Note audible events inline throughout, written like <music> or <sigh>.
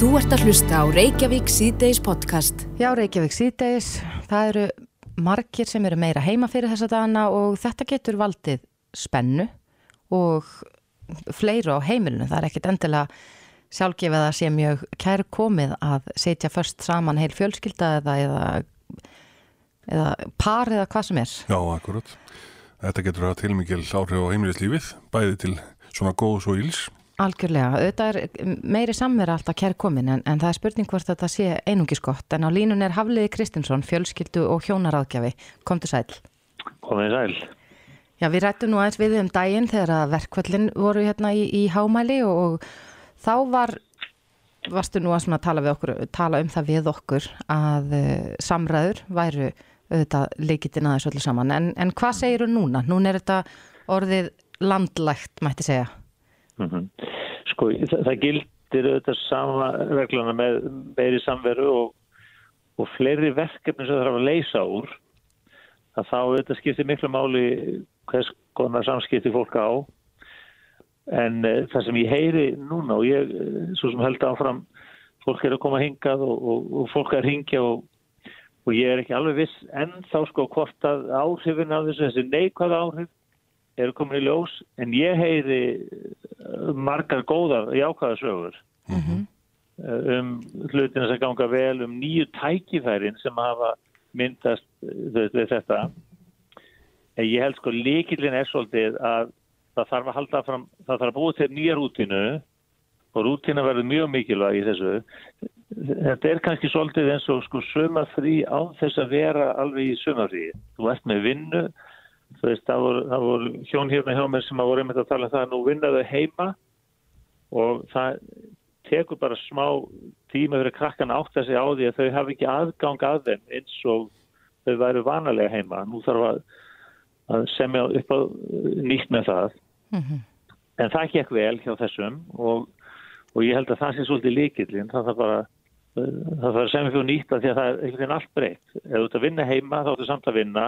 Þú ert að hlusta á Reykjavík síðdeis podcast. Já, Reykjavík síðdeis, það eru margir sem eru meira heima fyrir þessa dagana og þetta getur valdið spennu og fleiru á heimilinu. Það er ekkit endilega sjálfgefið að sé mjög kær komið að setja först saman heil fjölskylda eða, eða, eða par eða hvað sem er. Já, akkurat. Þetta getur að tilmikið áhrif á heimilislífið, bæði til svona góðs og íls. Algjörlega, auðvitað er meiri samverða alltaf kær komin en, en það er spurning hvort þetta sé einungiskott en á línun er Hafliði Kristinsson, fjölskyldu og hjónaráðgjafi. Komdu sæl. Komið sæl. Já, við rættum nú aðeins við um daginn þegar að verkvöldin voru hérna í, í hámæli og, og þá var, varstu nú að tala, okkur, tala um það við okkur að uh, samræður væru auðvitað leikitinn aðeins öllu saman en, en hvað segir þú núna? Nún er þetta orðið landlægt, mætti segja. Mm -hmm. Sko það, það gildir auðvitað sama regluna með meiri samveru og, og fleiri verkefni sem það þarf að leysa úr að þá auðvitað skiptir miklu máli hvers konar samskipti fólk á. En uh, það sem ég heyri núna og ég, uh, svo sem held áfram fólk er að koma hingað og, og, og fólk er að hingja og ég er ekki alveg viss en þá sko hvort að áhrifin af þessu, þessi neikvæða áhrif eru komin í ljós. En ég heyri margar góðar jákvæðasögur mm -hmm. um hlutina sem ganga vel um nýju tækifærin sem hafa myndast uh, við þetta. En ég held sko líkillin er svolítið að það þarf að halda fram, það þarf að búa til nýja rútinu og rútina verður mjög mikilvæg í þessu. Þetta er kannski svolítið eins og sko sömafrí á þess að vera alveg í sömafrí þú ert með vinnu veist, það voru, það voru hjón hérna hjá mér sem að voru einmitt að tala um það að nú vinnaðu heima og það tekur bara smá tíma fyrir krakkan átt að segja á því að þau hafi ekki aðgang að þeim eins og þau væru vanalega heima. Nú þarf að, að semja upp á nýtt með það. Mm -hmm. En það gekk vel hjá þessum og, og ég held að það sé svolítið líkillin. Það þarf bara það þarf semja fyrir nýtt að því að það er veginn allt breytt. Ef þú ert að vinna heima þá ertu samt að vinna,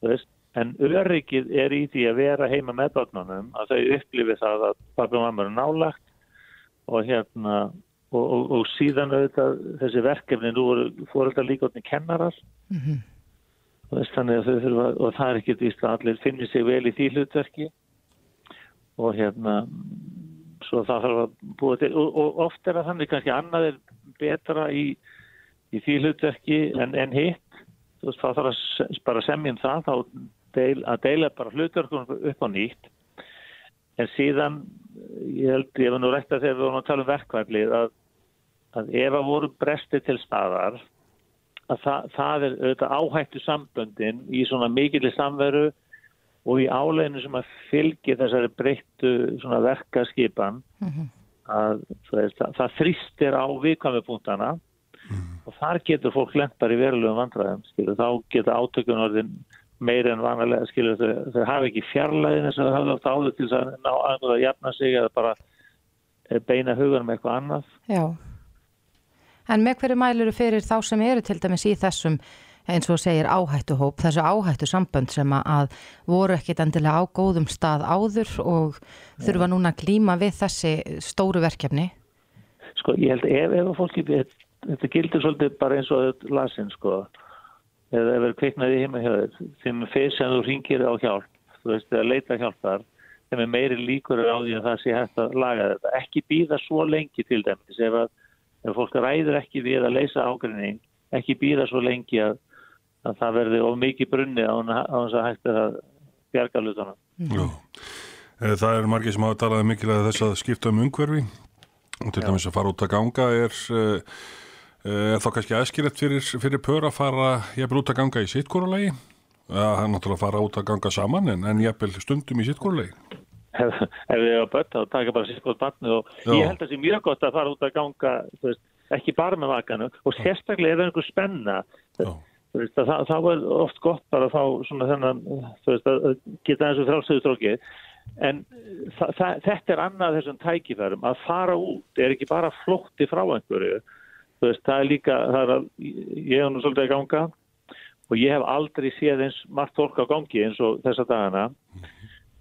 þú veist, En öryggið er í því að vera heima með börnunum að þau upplifi það að pappi og mamma eru nálagt og hérna og, og, og síðan auðvitað þessi verkefni nú voru fóröldar líka átni kennarar. Mm -hmm. og, þurfa, og það er ekki því að allir finnir sig vel í því hlutverki. Og hérna svo það þarf að búa til og oft er að þannig kannski annað er betra í, í því hlutverki en, en hitt. Þú veist það þarf að bara semja um það þá deil, að deila bara hlutverkunum upp á nýtt en síðan ég held, ég var nú rætt að þegar við vorum að tala um verkvælið að, að ef að voru bresti til staðar að það, það er auðvitað áhættu samböndin í svona mikilvæg samveru og í áleginu sem að fylgi þessari breyttu svona verkaskipan mm -hmm. að það, það þrýstir á viðkvæmupunktana mm -hmm. og þar getur fólk lempar í verulegum vandræðum, skilu, þá getur átökun orðin meira en vanalega skilur þau, þau hafa ekki fjarlæðin að þau hafa átt áður til að ná að jafna sig eða bara eh, beina hugan með eitthvað annað. Já, en með hverju mæluru fyrir þá sem eru til dæmis í þessum eins og segir áhættuhóp, þessu áhættu sambönd sem að voru ekkit endilega á góðum stað áður og þurfa núna að glíma við þessi stóru verkefni? Sko ég held ef, ef fólki, þetta gildir svolítið bara eins og lasin sko eða er kveiknaði heima hjá þér þeim fyrst sem þú ringir á hjálp þú veist, að leita hjálpar þeim er meiri líkur á því að það sé hægt að laga þetta. Ekki býða svo lengi til dæmis ef, að, ef fólk ræður ekki við að leysa ágrinning ekki býða svo lengi að, að það verði of mikið brunni á þess að hægt að bjarga lutunum mm. Það er margir sem hafa talað mikilvæg þess að skipta um umhverfi. Og til dæmis að fara út að ganga er uh, Er þá kannski aðskilett fyrir, fyrir pör að fara jæfnvel út að ganga í sittkorulegi? Það er náttúrulega að fara út að ganga saman en, en jæfnvel stundum í sittkorulegi? Ef, ef við erum börn þá taka bara sittkorulegi og Já. ég held að það sé mjög gott að fara út að ganga veist, ekki bara með vakanu og sérstaklega ef það er einhver spenna veist, það, það er oft gott bara að fá svona þennan veist, að geta eins og frálsöðustrókið en það, það, þetta er annað þessum tækifærum að fara út er ekki bara flótti frá einhverju veist, það er líka, það er að, ég hef nú svolítið að ganga og ég hef aldrei séð eins margt fólk á gangi eins og þessa dagana.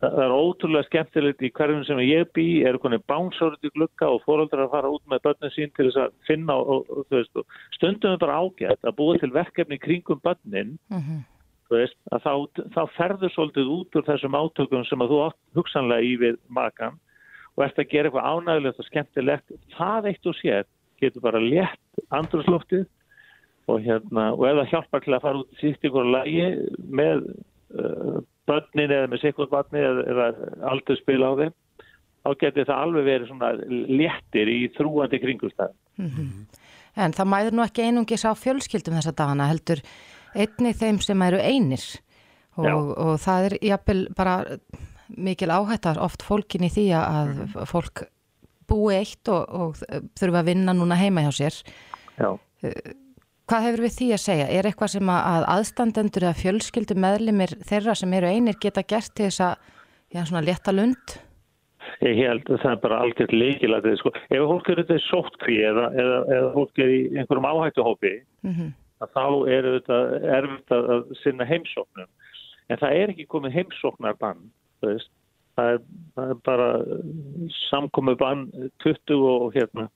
Það er ótrúlega skemmtilegt í hverjum sem ég bý, er konið bánsárið í glukka og fóröldrar að fara út með börnin sín til þess að finna og, og, og veist, stundum er bara ágætt að búa til verkefni kringum börnin. Mm -hmm. veist, þá, þá ferður svolítið út úr þessum átökum sem að þú átt hugsanlega í við makan og ert að gera eitthvað ánægilegt og skemmtilegt það eitt og sér getur bara létt andrusloftið og hérna og ef það hjálpar til að fara út í sítt ykkur lagi með uh, börnin eða með sikkurbarni eða, eða aldur spil á þeim þá getur það alveg verið svona léttir í þrúandi kringustæðum. Mm -hmm. En það mæður nú ekki einungis á fjölskyldum þessa dagana heldur einni þeim sem eru einir og, og það er jafnvel bara mikil áhættar oft fólkin í því að mm. fólk búi eitt og, og þurfa að vinna núna heima hjá sér. Já. Eh, Hvað hefur við því að segja? Er eitthvað sem að aðstandendur eða fjölskyldu meðlimir þeirra sem eru einir geta gert til þess að, já, svona leta lund? Ég held að það er bara algjört leikilætið, sko. Ef fólk eru þetta sóttkví eða, eða, eða fólk eru í einhverjum áhættuhópi, mm -hmm. þá er þetta erfitt að sinna heimsóknum. En það er ekki komið heimsóknarbann, þú veist. Það er, það er bara samkomið bann 20 og hérna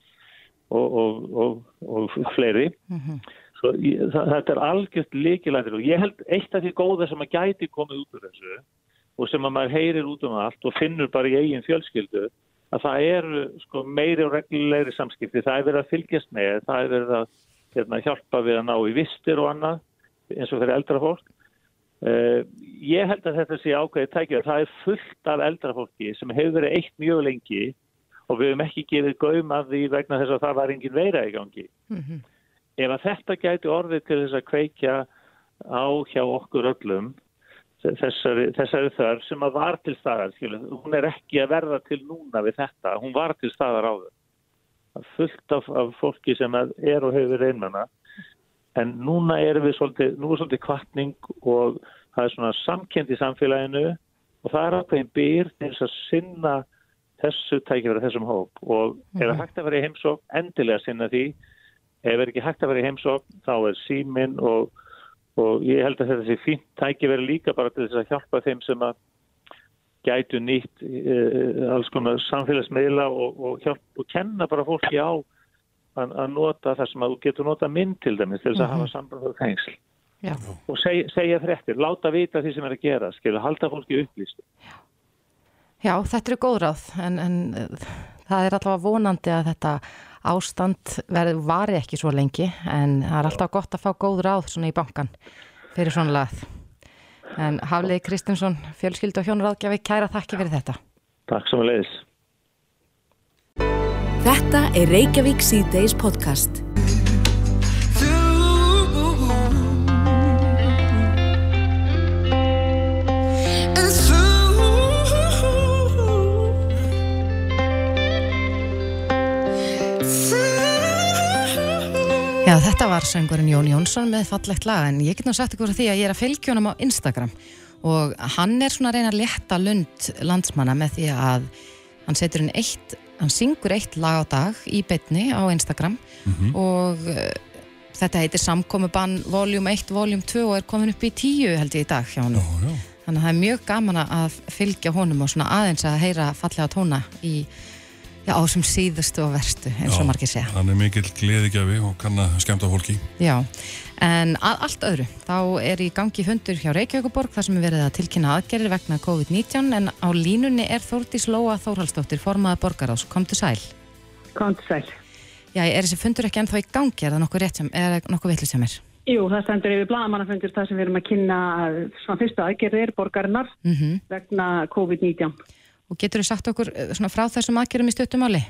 og, og, og fleiri. Mm -hmm. Svo, ég, það, þetta er algjört líkilættir og ég held eitt af því góða sem að gæti komið út úr þessu og sem að maður heyrir út um allt og finnur bara í eigin fjölskyldu að það eru sko, meiri og reglulegri samskipti, það er verið að fylgjast með, það er verið að hérna, hjálpa við að ná í vistir og annað eins og fyrir eldra fólk. Uh, ég held að þetta sé ákveðið tækja, það er fullt af eldra fólki sem hefur verið eitt mjög lengi og við hefum ekki gefið gaum að því vegna þess að það var engin veira í gangi. Mm -hmm ef að þetta gæti orðið til þess að kveikja á hjá okkur öllum þessari, þessari þörf sem að var til staðar, skilur, hún er ekki að verða til núna við þetta, hún var til staðar á þau fullt af, af fólki sem er og hefur einmanna en núna er við svolítið, nú er svolítið kvartning og það er svona samkend í samfélaginu og það er ákveðin byr til þess að sinna þessu tækifæri þessum hóp og ef það mhm. hægt að vera í heimsók endilega sinna því ef er ekki hægt að vera í heimsókn þá er símin og, og ég held að þetta sé fínt tæki verið líka bara til þess að hjálpa þeim sem að gætu nýtt uh, alls konar samfélagsmeila og, og, hjálp, og kenna bara fólki á að, að nota það sem að þú getur nota mynd til dæmis til þess að mm -hmm. hafa samband á fengsl Já. og seg, segja fréttir, láta vita því sem er að gera, skilja, halda fólki upplýst Já. Já, þetta er góð ráð en, en það er allavega vonandi að þetta ástand verið vari ekki svo lengi en það er alltaf gott að fá góð ráð svona í bankan fyrir svona lagð. En Haflið Kristinsson, fjölskyldu og hjónuráðgjafi, kæra þakki fyrir þetta. Takk svo með leiðis. Þetta er Reykjavík C-Days podcast. Já, þetta var söngurinn Jón Jónsson með fallegt lag en ég get nú sagt ykkur því að ég er að fylgja honum á Instagram og hann er svona að reyna að leta lund landsmanna með því að hann setur inn eitt, hann syngur eitt lag á dag í beitni á Instagram mm -hmm. og uh, þetta heitir Samkomiðbann voljum 1, voljum 2 og er komin upp í 10 held ég í dag hjá hann. Þannig að það er mjög gaman að fylgja honum og svona aðeins að heyra fallega tóna í Já, á sem síðustu og verstu, eins og margir segja. Hann er mikill gleðigjafi og kann að skemta fólki. Já, en að allt öðru, þá er í gangi hundur hjá Reykjavíkuborg þar sem er verið að tilkynna aðgerir vegna COVID-19 en á línunni er Þórtís Lóa Þórhalsdóttir, formaða borgarás. Komdu sæl. Komdu sæl. Já, er þessi fundur ekki ennþá í gangi? Er það nokkuð rétt sem, er það nokkuð vittlið sem er? Jú, það stendur yfir blagamannafundur þar sem við erum að kynna svona fyrsta aðgerir borgarinnar mm -hmm. vegna COVID-19. Og getur þið sagt okkur eh, frá þessum aðgerðum í stöttumáli?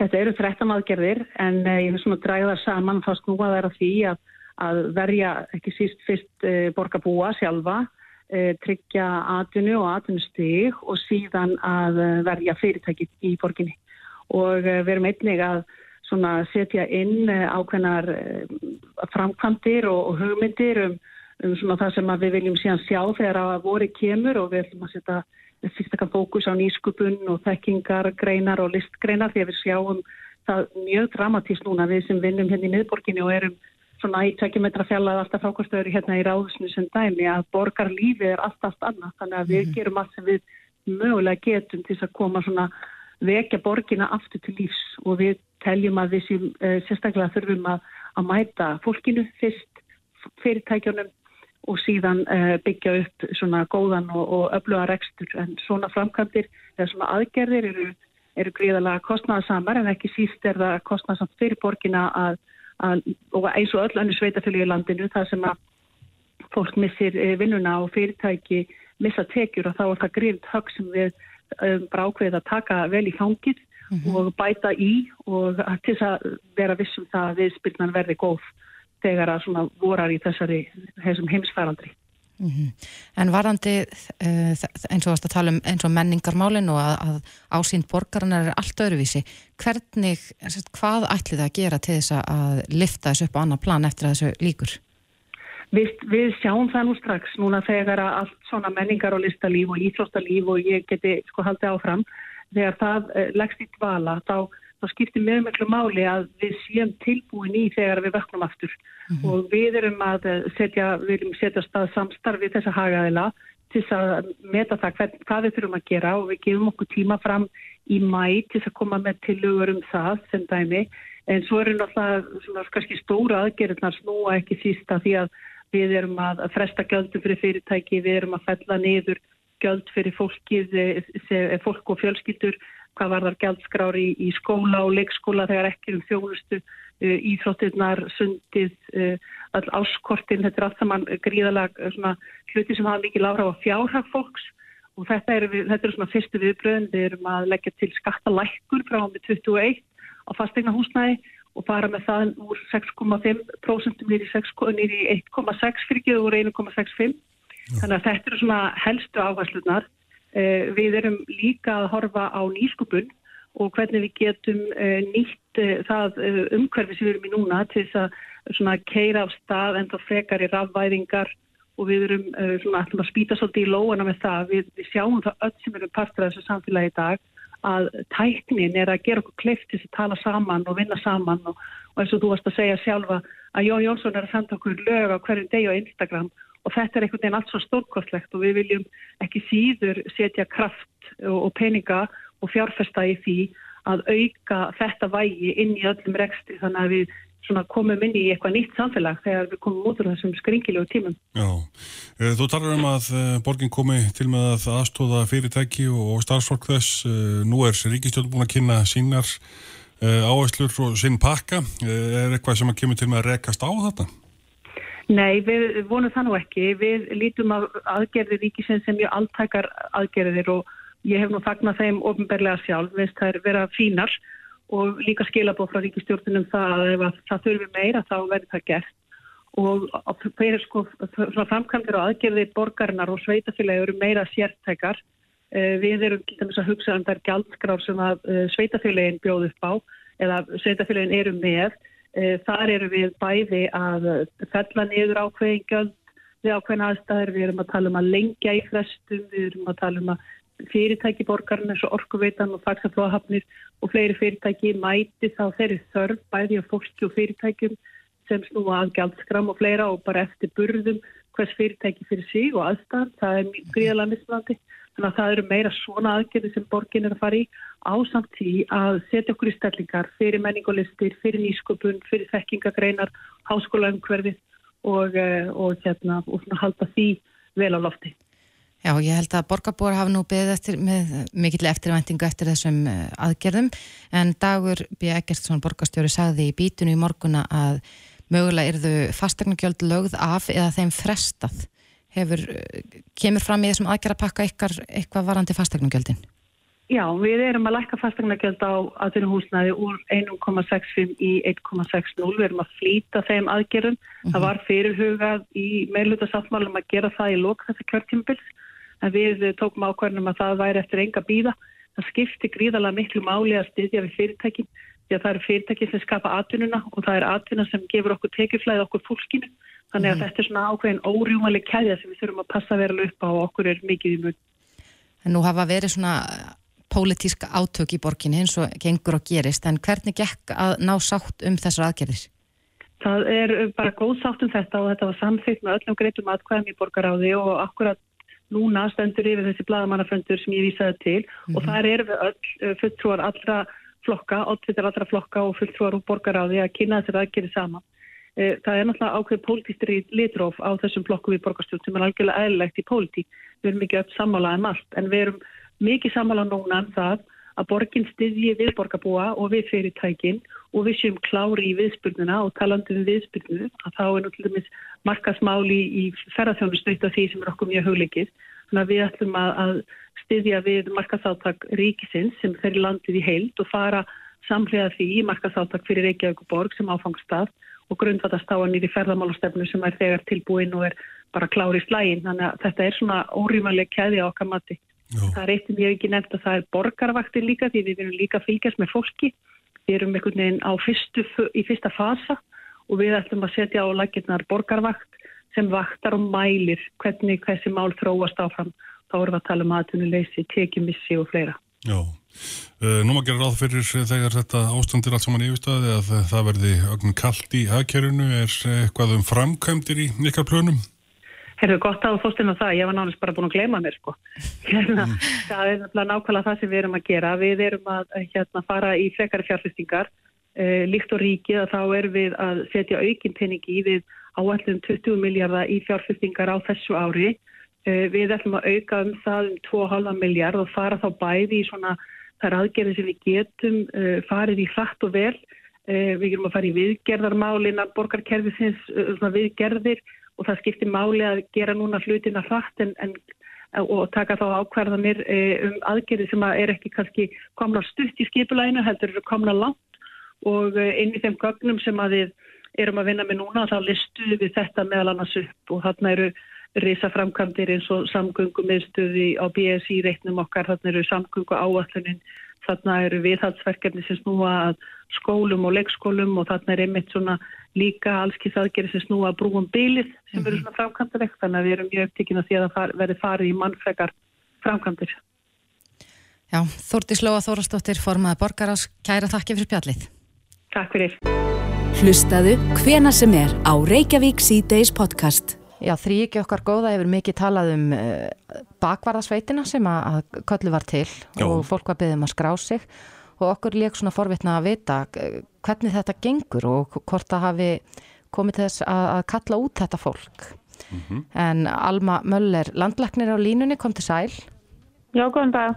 Þetta eru 13 aðgerðir en eh, ég vil svona dræða saman þá snúa það er að því að, að verja ekki síst fyrst e, borgarbúa sjálfa, e, tryggja atvinnu og atvinnustig og síðan að verja fyrirtæki í borginni. Og e, við erum einnig að setja inn ákveðnar framkvæmdir og, og hugmyndir um, um það sem við viljum síðan sjá þegar að voru kemur og við ætlum að setja fyrstakar fókus á nýskupun og þekkingar, greinar og listgreinar því að við sjáum það mjög dramatíst núna við sem vinnum hérna í miðborginni og erum svona í tvekkjumetra fjallað alltaf frákvæmstöður hérna í ráðusinu sem dæmi að borgarlífið er allt, allt annað. Þannig að við -hmm. gerum allt sem við mögulega getum til þess að koma svona vekja borgina aftur til lífs og við teljum að við sem uh, sérstaklega þurfum að, að mæta fólkinu fyrst, fyrirtækjunum og síðan uh, byggja upp svona góðan og, og öfluga rekstur en svona framkantir eða svona aðgerðir eru, eru gríðalega kostnæðasamar en ekki síst er það kostnæðasamt fyrir borgina að að, og eins og öll önnu sveitafjölu í landinu þar sem að fólk missir eh, vinnuna og fyrirtæki missa tekjur og þá er það grímt högg sem við um, bara ákveðið að taka vel í fangir mm -hmm. og bæta í og til þess að vera vissum það að viðspilnan verði góð þegar að svona vorar í þessari heimsfærandri. Mm -hmm. En varandi uh, eins og að tala um eins og menningarmálin og að, að ásýnd borgarinnar er allt öðruvísi hvernig, hvað ætli það að gera til þess að lifta þessu upp á annar plan eftir þessu líkur? Við, við sjáum það nú strax núna þegar að allt svona menningar og listalíf og íþróttalíf og ég geti sko haldið áfram þegar það uh, leggst í dvala þá þá skiptir mjög miklu máli að við séum tilbúin í þegar við vöknum aftur. Mm -hmm. og við erum að setja, við erum setja stað samstarfi þess að hagaðila til að meta það hvað, hvað við þurfum að gera og við gefum okkur tíma fram í mæ til að koma með tilugur um það sem dæmi. En svo eru náttúrulega svona kannski stóra aðgerðnar snúa ekki sísta því að við erum að fresta göldum fyrir fyrirtæki, við erum að fella niður göld fyrir fólkið, eh, fólk og fjölskyldur hvað var þar gældskrár í, í skóla og leikskóla þegar ekki um þjónustu, uh, íþróttirnar, sundið, uh, all áskortin, þetta er allt saman gríðalega uh, hluti sem hafa mikið lára á fjárhag fólks. Og þetta eru er svona fyrstu viðbröðin, við erum að leggja til skattalækkur frá með 21 á fastegna húsnæði og fara með það úr 6,5% nýri 1,6 fyrir og 1,65 þannig að þetta eru svona helstu áherslunar Eh, við erum líka að horfa á nýskupun og hvernig við getum eh, nýtt eh, það umhverfi sem við erum í núna til þess að keira af stað en þá frekar í rafvæðingar og við erum svona að spýta svolítið í lóana með það. Við, við sjáum það öll sem eru partur af þessu samfélagi í dag að tæknin er að gera okkur kleift til að tala saman og vinna saman og, og eins og þú varst að segja sjálfa að Jón Jónsson er að senda okkur lög á hverjum degi á Instagram og þetta er einhvern veginn allt svo stórkostlegt og við viljum ekki síður setja kraft og peninga og fjárfesta í því að auka þetta vægi inn í öllum rekstri þannig að við komum inn í eitthvað nýtt samfélag þegar við komum út úr þessum skringilegu tímum. Já, eh, þú talar um að eh, borgin komi til með að aðstóða fyrirtæki og starfsfólk þess. Eh, nú er Ríkistjórn búin að kynna sínar áherslur og sinn pakka. Er eitthvað sem að kemur til með að rekast á þetta? Nei, við vonum það nú ekki. Við lítum að aðgerðir ríkisins sem mjög alltækar aðgerðir og ég hef nú fagnat þeim ofinberlega sjálf, veist það er vera fínar og líka skilabóð frá ríkistjórnum það að ef það þurfi meira þá verður það gert og fyrir sko framkvæmdur og aðgerðir borgarinnar og sveitafélagi eru meira sértækar. Eh, við erum til dæmis að hugsa um þær gjaldskrár sem að eh, sveitafélagin bjóð upp á eða sveitafélagin eru með þar eru við bæði að fella niður ákveðingjöld við ákveðin aðstæður, við erum að tala um að lengja í flestum, við erum að tala um að fyrirtæki borgarinn eins og orkuveitan og fagsaflóðahafnir og fleiri fyrirtæki mæti þá þeirri þörf bæði á fólki og fyrirtækjum sem snúa að gjaldskram og fleira og bara eftir burðum hvers fyrirtæki fyrir sig og aðstæðan, það er gríðalega mismandi. Þannig að það eru meira svona aðgerði sem borgin er að fara í ásamt því að setja okkur í stellingar fyrir menningulistir, fyrir nýsköpun, fyrir þekkingagreinar, háskólaumhverfið og, eh, og, hérna, og halda því vel á lofti. Já, ég held að borgarbúar hafa nú beðið eftir, með mikill eftirvæntingu eftir þessum eh, aðgerðum en Dagur B. Eggertsson borgarstjóri sagði í bítinu í morguna að mögulega eru þau fastegnagjöld lögð af eða þeim frestað hefur, kemur fram í þessum aðgerðarpakka eitthvað varandi fastegnugjöldin? Já, við erum að lækka fastegnugjöld á aðeins úr 1,65 í 1,60. Við erum að flýta þeim aðgerðum. Mm -hmm. Það mhm. var fyrirhugað í meðluta sáttmálum að gera það í lók þessi kjörtímbils. En við tókum ákvarðanum að það væri eftir enga bíða. Það skipti gríðalega miklu máli að styðja við fyrirtækin. Því að það eru fyrirtæki sem skapa atvinnuna og það er atvinna sem gefur okkur tekiflæði okkur fólkinu. Þannig að mm. þetta er svona ákveðin órjúmaleg kæðja sem við þurfum að passa verið upp á og okkur er mikið í mun. En nú hafa verið svona pólitíska átök í borginni eins og gengur og gerist, en hvernig gekk að ná sátt um þessar aðgerðir? það er bara góð sátt um þetta og þetta var samþýtt með öllum greitum atkvæðum í borgaráði og akkurat núna stendur yfir þessi bladamannaföndur sem ég vísaði til mm og mhm. það er við öll fulltrúar allra flokka, allra flokka og fulltrúar úr borgaráði að kynna þessir aðgerið saman. Það er náttúrulega ákveð pólitístri litróf á þessum flokkum í borgarstjórn sem er algjörlega eðlilegt í pólitík. Við erum ekki öll sammála en allt en við erum mikið sammála núna en um það að borginn styðji við borgarbúa og við fyrirtækin og við séum klári í viðspurnuna og talandi um viðspurnunu að þá er náttúrulega markasmáli í ferðarþjónustöytt af því sem er okkur mjög hugleikið. Þannig að við ætlum að, að styðja við markasáttak ríkisins sem fer í landið í heild og fara samlega því í markasáttak fyrir Reykjavík og Borg sem áfangstað og grundvatast á að nýri ferðarmálastefnu sem er þegar tilbúin og er bara klári í slægin. Þannig að þetta er svona órýmanlega kæði á okkar mati. Já. Það er eitt sem ég hef ekki nefnt að það er borgarvaktir líka því við erum líka fylgjast með fólki. Við erum einhvern veginn á fyrstu, í fyrsta fasa og við ætlum að setja á lakirnar borgarvakt sem vaktar og mælir hvernig þessi mál þróast áfram. Þá erum við að tala um aðtunuleysi, tekjumissi og fleira. Já, uh, nú maður gerir ráð fyrir þegar þetta ástandir allt saman yfirstaði að það verði ögn kallt í hagkerfinu. Er eitthvað um framkvæmdir í ykkar plönum? Herðu gott að þú fórst inn á það, ég var nánast bara búin að gleyma mér sko. <laughs> Hérna, mm. Það er nákvæmlega það sem við erum að gera. Við erum að hérna, fara í frekari fjárfestingar. Eh, líkt og ríkið að þá erum við að setja aukinn peningi við áallum 20 miljardar í fjárfestingar á þessu ári. Eh, við ætlum að auka um það um 2,5 miljard og fara þá bæði í svona þær aðgerði sem við getum eh, farið í hratt og vel. Eh, við erum að fara í viðgerðarmálina, borgarkerfisins eh, viðgerðir og það skiptir máli að gera núna hlutina hratt en, en, og taka þá ákvarðanir um aðgerði sem að er ekki kannski komna stutt í skipulæginu, heldur eru komna langt og inn í þeim gögnum sem að við erum að vinna með núna þá listu við þetta meðal annars upp og þarna eru reysa framkantir eins og samgöngum meðstuði á BSI reitnum okkar, þarna eru samgöngu áallunin þarna eru viðhaldsverkefni sem snúa að skólum og leikskólum og þarna er einmitt svona líka allskið aðgerið sem snúa að brúum bylið sem verður mhm. svona framkantarlegt þannig að við erum mjög upptíkin að því að það verði farið í mannfrekar framkantir. Já, Þórti Slóa Þórastóttir formaði borgarás, kæra þakki fyrir pjallið. Takk fyrir. Hlustaðu hvena sem er á Reykjavík C-Days podcast. Já, þrýki okkar góða hefur mikið talað um uh, bakvarðasveitina sem að, að köllu var til Já. og fólk var beðið um að skrá sig og okkur leik svona forvitna að vita uh, hvernig þetta gengur og hvort það hafi komið þess að, að kalla út þetta fólk. Mm -hmm. En Alma Möller, landlæknir á línunni, kom til sæl. Já, góðan dag.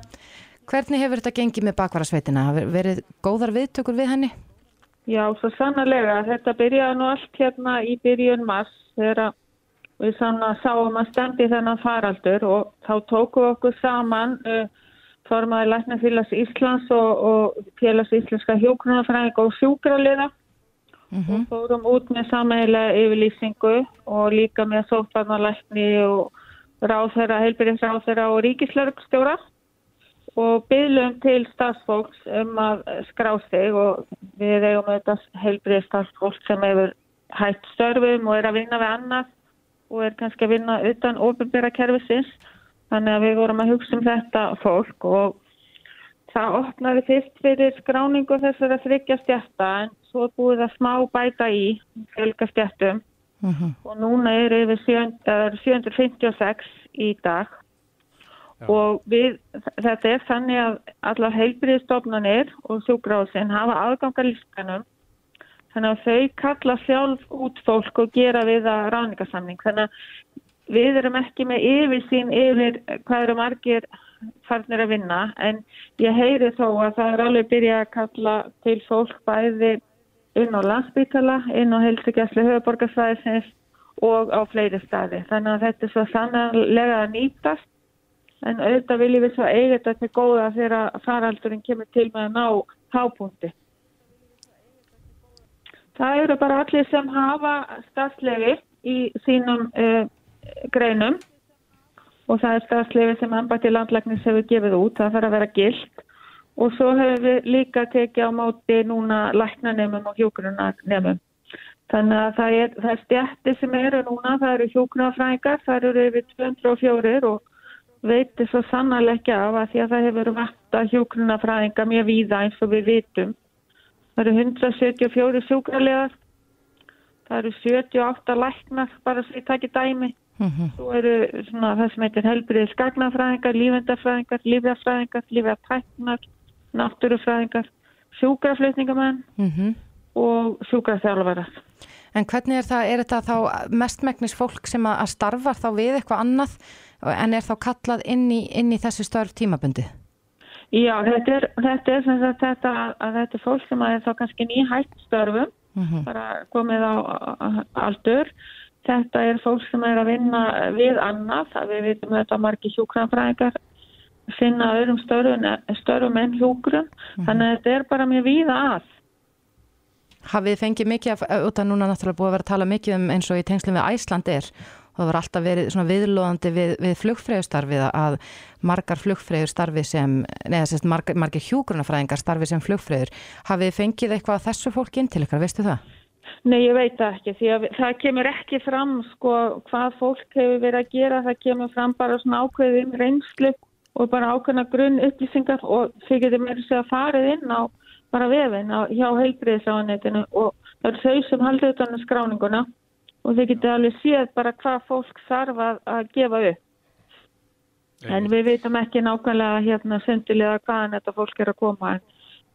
Hvernig hefur þetta gengið með bakvarðasveitina? Verið góðar viðtökur við henni? Já, svo sannlega. Þetta byrjaði nú allt hérna í byrjun mars þegar að við svona sáum að stemdi þennan faraldur og þá tókum við okkur saman uh, formaði Læknafélags Íslands og, og Félags Íslenska hjóknunafræðing og sjúkraliða. Mm -hmm. og fórum út með sammeila yfirlýsingu og líka með sótvarnalækni og ráðherra, heilbyrjumsráðherra og ríkislörgstjóra og byrjum til stafsfólks um að skrá sig og við eigum auðvitað heilbyrjumstafsfólk sem hefur hægt störfum og er að vinna við annað og er kannski að vinna utan ofinbæra kervisins þannig að við vorum að hugsa um þetta fólk og það opnaði fyrst fyrir skráningu þessara þryggja stjætta en svo búið það smá bæta í fjölga stjættum uh mhm. -huh. og núna er yfir 756 í dag Já. og við, þetta er þannig að allar heilbríðstofnanir og sjúgráðsinn hafa aðgangarlískanum Þannig að þau kalla sjálf út fólk og gera við að ráningarsamning. Þannig að við erum ekki með yfirsýn yfir hvað eru margir farnir að vinna en ég heyri þó að það er alveg byrjað að kalla til fólk bæði inn á landsbytala, inn á helsugjastli höfuborgarsvæðisins og á fleiri staði. Þannig að þetta er svo sannlega að nýtast en auðvitað viljum við svo eiga þetta til góða þegar faraldurinn kemur til með að ná hápunkti. Það eru bara allir sem hafa stafslefi í sínum uh, greinum og það er stafslefi sem ennbætti landlæknis hefur gefið út, það þarf að vera gilt og svo hefur við líka tekið á móti núna læknanemum og hjókurunanemum. Þannig að það er, það er stjætti sem eru núna, það eru hjókunarfræðingar, það eru yfir 204 og veitir svo sannarlega ekki af að því að það hefur vant að hjókunarfræðinga mjög víða eins og við vitum. Það eru 174 sjúkrarlegar. það eru 78 læknar bara svo ég takki dæmi Mhm. svo eru svona það sem heitir helbriðis gagnafræðingar, lífendafræðingar, lífjafræðingar, lífjatæknar náttúrufræðingar, sjúkraflutningamenn Mhm. og sjúkrafþjálfarar En hvernig er það, er þetta þá mestmæknis fólk sem að starfar þá við eitthvað annað en er þá kallað inn í, inn í þessi störf tímabundi? Já, þetta er, þetta er sem sagt þetta að þetta er fólk sem er þá kannski nýhætt störfum, Mhm. bara komið á aldur. Þetta er fólk sem er að vinna við annað, við vitum þetta margi hjúkranfræðingar finna öðrum störfum, störfum en hjúkrun, þannig að þetta er bara mjög víða að. Hafið þið fengið mikið, út af núna náttúrulega búið að vera að tala mikið um eins og í tengslum við Æsland er og það var alltaf verið svona viðlóðandi við, við flugfræðustarfið að margar flugfræður starfi sem, neða sérst margar, margar hjúgrunafræðingar starfi sem flugfræður. Hafið fengið eitthvað af þessu fólk inn til ykkar, veistu það? Nei, ég veit ekki, því að það kemur ekki fram sko hvað fólk hefur verið að gera, það kemur fram bara svona ákveðin reynslu og bara ákveðna grunn upplýsingar og þið getur meira að segja farið inn á bara vefin á, hjá heilbriðisáðanetinu og það eru þau sem haldur utan um skráninguna og þið getur alveg séð bara hvað fólk þarf að, að gefa upp. En við veitum ekki nákvæmlega hérna sundilega hvaðan þetta fólk er að koma en,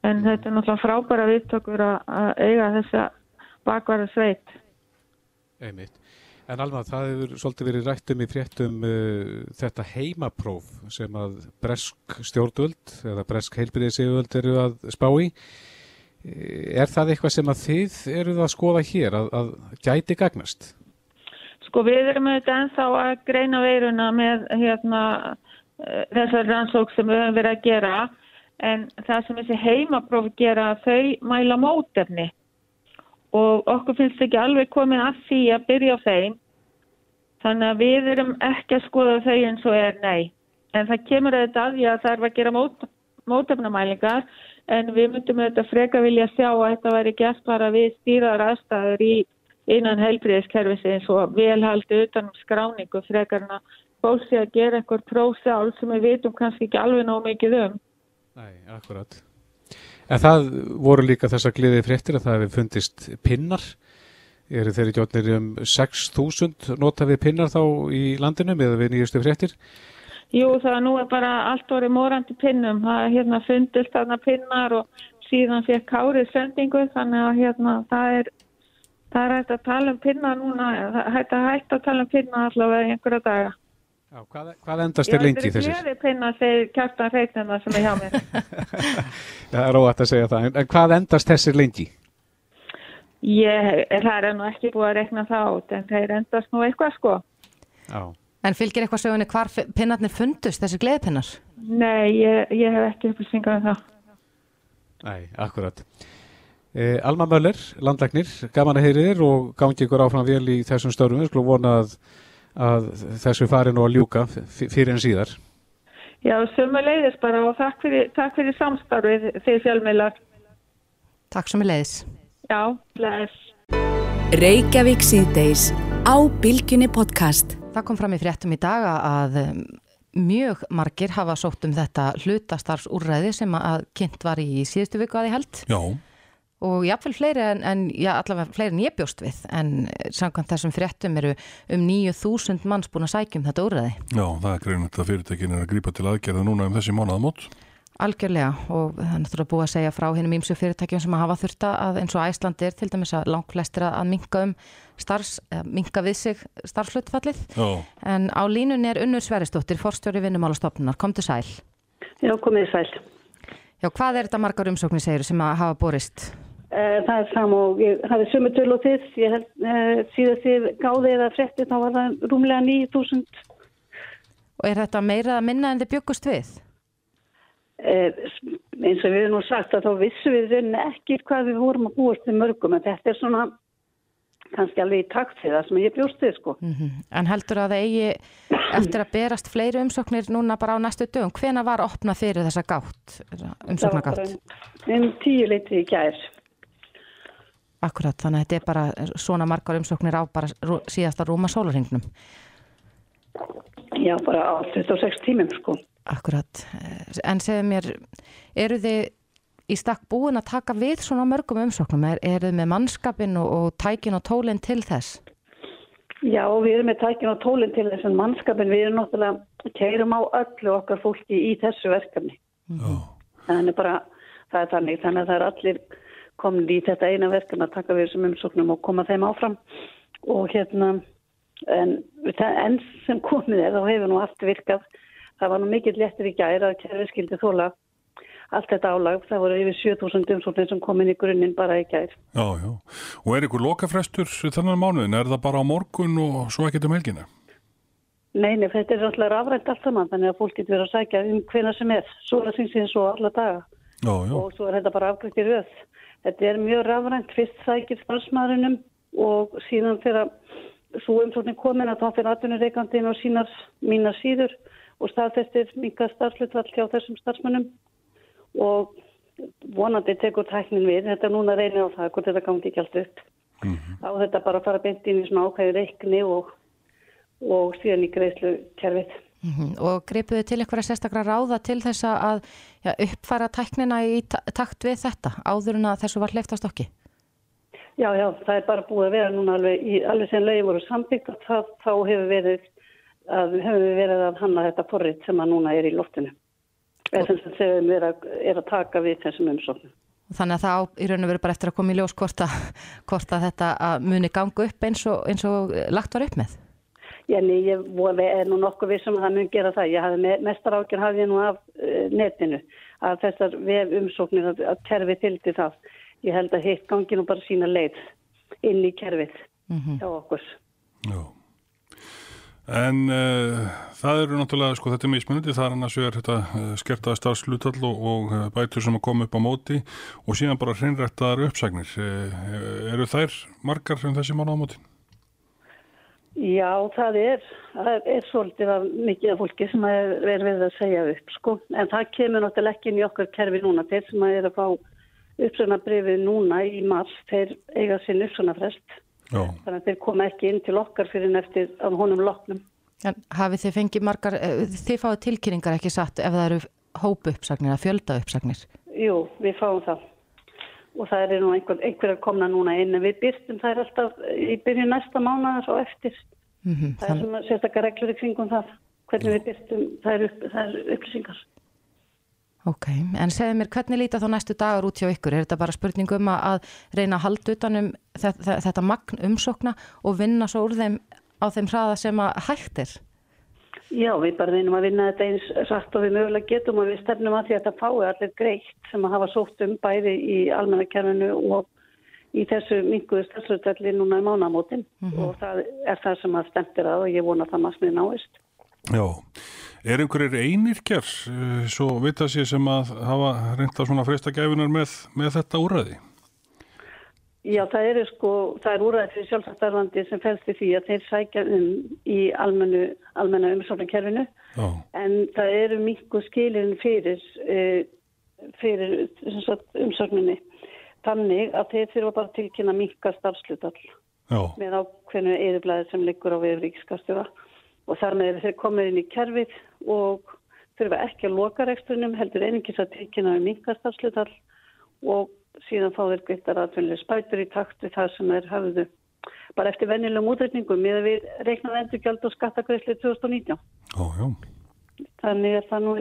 en þetta er náttúrulega frábæra viðtökur að, að eiga þessa bakvara sveit. Einmitt. En Alma, það hefur svolítið verið rætt um í fréttum uh, þetta heimapróf sem að bresk stjórnvöld eða bresk heilbyrðisíðvöld eru að spá í. Eh, Er það eitthvað sem að þið eruð að skoða hér að, að gæti gagnast? Sko við erum auðvitað ennþá að greina veiruna með hérna, eh, þessar rannsók sem við höfum verið að gera. En það sem þessi heimapróf gera þau mæla mótefni. Og okkur finnst ekki alveg komið að því að byrja á þeim. Þannig að við erum ekki að skoða þau eins og er nei. En það kemur auðvitað að því að það er að gera mót, mótefnamælingar en við myndum auðvitað freka vilja sjá að þetta væri gert bara við stýraðar aðstæður í innan helbriðiskerfisins og velhaldi utan um skráningu frekar en að gera eitthvað prófsjálf sem við vitum kannski ekki alveg nóg mikið um. Nei, akkurat. En það voru líka þessar gliðið fréttir að það hefur fundist pinnar. Eru þeir ekki átnir um 6.000 nota við pinnar þá í landinu með við nýjustu fréttir? Jú, það nú er bara allt orðið morandi pinnum. Það er hérna fundist þarna pinnar og síðan fekk Kárið sendingu þannig að hérna það er, það er hægt að tala um pinna núna, það er hægt að, tala um pinna allavega einhverja daga. Já, hvað, hvað endast er lengi Ég þessir? er pinna segir kjartan reiknina sem er hjá mér. <laughs> Það er óætt að segja það. En, hvað endast þessir lengi? Ég, það er nú ekki búið að reikna það át en þeir endast nú eitthvað sko. Já. En fylgir eitthvað sögunni hvar pinnarnir fundust, þessi gleðpinnar? Nei, ég, ég hef ekki upplýsingar um það. Nei, akkurat. Eh, Alma Möller, landlæknir, gaman að heyri þér og gangi ykkur áfram vel í þessum störfum. Við skulum vona að, að þessu fari nú að ljúka fyrir en síðar. Já, sömu leiðis bara og takk fyrir, takk fyrir samstarfið þeir fjölmiðlar. Takk er leiðis. Já, bless. Reykjavík síðdeis á Bilginni podcast. Það kom fram í fréttum í dag að um, mjög margir hafa sótt um þetta hlutastarfsúrræði sem að kynnt var í síðustu viku að ég held Já, og jáfnvel fleiri en, en já, allavega fleiri en ég bjóst við en samkvæmt þessum fréttum eru um 9000 manns búin að sækjum þetta úrræði. já, það er greinilegt að fyrirtækin er að grípa til aðgerða núna um þessi mánaðamót. Algjörlega og það er náttúrulega búið að segja frá hinnum ímsu fyrirtækjum sem að hafa þurft að eins og Æslandi er til dæmis að langt flestir að minka um starfs, minka við sig starfslutfallið Já, en á línunni er Unnur Sveristóttir, forstjóri vinnumálastofnunar, komdu sæl. Já, komið sæl. Já, hvað er þetta margar umsóknir segir sem að hafa borist? Eh, Það er sam og ég hafði sömu töl og þið, ég held uh, síðast þið gáði eða frétti þá var það rúmlega 9000 Og er þetta meira að minna en þið byggust við? Eh, eins og við erum nú sagt að þá vissum við rauninni ekki hvað við vorum að búast til mörgum en þetta er svona kannski alveg í takt við það sem ég bjóst við sko. Mm En heldur að það eigi eftir að berast fleiri umsóknir núna bara á næstu dögum? Hvena var opnað fyrir þessa gátt, umsóknagátt? um tíu leiti í gær. Akkurat, þannig að þetta er bara svona margar umsóknir á bara síðasta rúma sólarhingnum. Já, bara á 26 tímum sko. Akkurat, en segðu mér, eru þið í stakk búin að taka við svona mörgum umsóknum? Er, er þið með mannskapin og, og tækin og tólinn til þess? Já, við erum með tækin og tólinn til þess en mannskapin við erum náttúrulega keirum á öllu okkar fólki í þessu verkefni. Já. Þannig bara, það er þannig, þannig að það er allir komin í þetta eina verkefni að taka við þessum umsóknum og koma þeim áfram og hérna, en enn sem komið er þá hefur nú allt virkað. Það var nú mikill léttir í gæri að kerfi skildi þóla allt þetta álag. Það voru yfir 7000 umsóknir sem kom inn í grunninn bara í gæri. Já, já. Og er ykkur lokafrestur þennan mánuðin? Er það bara á morgun og svo ekkert um helgina? Nei, nei, þetta er alltaf rafrænt allt saman þannig að fólk getur verið að sækja um hvena sem er. Svo er það synsins og alla daga Já, já. og svo er þetta bara afgriðt í röð. Þetta er mjög rafrænt, fyrst sækir starfsmaðurinnum og síðan að svo umsóknin komin að þá fyrir atvinnureikandin og sínar mínar síður og staðfestir minga starfslutvall hjá þessum starfsmönnum og vonandi tekur tæknin við. Þetta er núna reynir á það hvort þetta gangi ekki allt upp. Þá er þetta bara að fara beint inn í svona ákvæði reikni og, og síðan í greiðslu kerfið. Mm Og gripuðu til eitthvað sérstaklega ráða til þess að já, uppfæra tæknina í ta- takt við þetta áður en að þessu var hleyft á stokki? Já, já, það er bara búið að vera núna alveg, í, alveg sem lögin voru sambyggt og það, þá hefur verið að, við verið að hanna þetta forrið sem að núna er í loftinu. Eða sem sem sem er að, er að taka við þessum umsóknum. Þannig að það í raun og veru bara eftir að koma í ljós hvort að, <laughs> hvort að þetta að muni ganga upp eins og, eins og lagt var upp með. Jenny, ég voru, er nú nokkuð vissum að það mun gera það. Ég hafði me, mestar ákjör hafði ég nú af uh, netinu að þessar vef umsóknir að, að kerfi fylgdi það. Ég held að hitt gangi nú bara sína leið inn í kerfið hjá okkur. Já. En uh, það eru náttúrulega, sko, þetta er mismunandi, það er annars vegar þetta uh, skertaða starfslutall og, og uh, bætur sem að koma upp á móti og síðan bara hreinrættaðar uppsagnir. Eru þær margar sem þessi mánu á móti? Já, það er, það er svolítið af mikið af fólki sem er, er við að segja upp, sko. En það kemur náttúrulega ekki inn í okkar kerfi núna. Þeir sem er að fá uppsögnabrifið núna í mars, þeir eiga sinn uppsögnafrest. Já. Þannig að þeir koma ekki inn til okkar fyrir en eftir að honum loknum. En hafið þið fengið margar, eh, þið fáið tilkynningar ekki satt ef það eru hópu uppsagnir eða fjölda uppsagnir? Jú, við fáum það. Og það er nú einhver, einhverjar komna núna inn en við byrstum þær alltaf í byrju næsta mánuðar og eftir. Mm Það er svona sérstakar reglur í kringum það. Hvernig við byrstum þær, upp, þær upplýsingar. Ok, en segðu mér hvernig líta þá næstu dagar út hjá ykkur? Er þetta bara spurning um að, að reyna að halda utanum þetta, þetta magn umsókna og vinna svo úr þeim á þeim hraða sem að hægt er? Já, við bara reynum að vinna þetta eins rætt og við mögulega getum og við stefnum að því að þetta fái allir greitt sem að hafa sótt um bæði í almennakerfinu og í þessu minguðu stafsröðalli núna í mánamótin og það er það sem að stemtir að og ég vona að það maður snið náist. Já. Er einhverjir einirkjar, uh, svo vita sér sem að hafa reynda svona fresta gæfunar með, með þetta úrræði? Já, það eru sko, það er úræðið fyrir sjálfstarfandi sem fælst í því að þeir sækja um í almennu, almenna umsóknarkerfinu Já. en það eru mingu skilin fyrir, uh, fyrir umsókninni þannig að þeir bara að tilkynna minga starfslutall Já. með ákveðnu eðublaði sem liggur á við ríkskastjóra og þar með þeir komið inn í kerfið og þurfa ekki að loka reksturinnum heldur einingis að tilkynna um minga starfslutall og síðan fá þeir greitar aðfunlega spætur í takt við það sem þeir hafðu bara eftir venjulegum útreikningum með að við reiknaði endurgjald og skattagreisli 2019. Já, já. Þannig er það nú,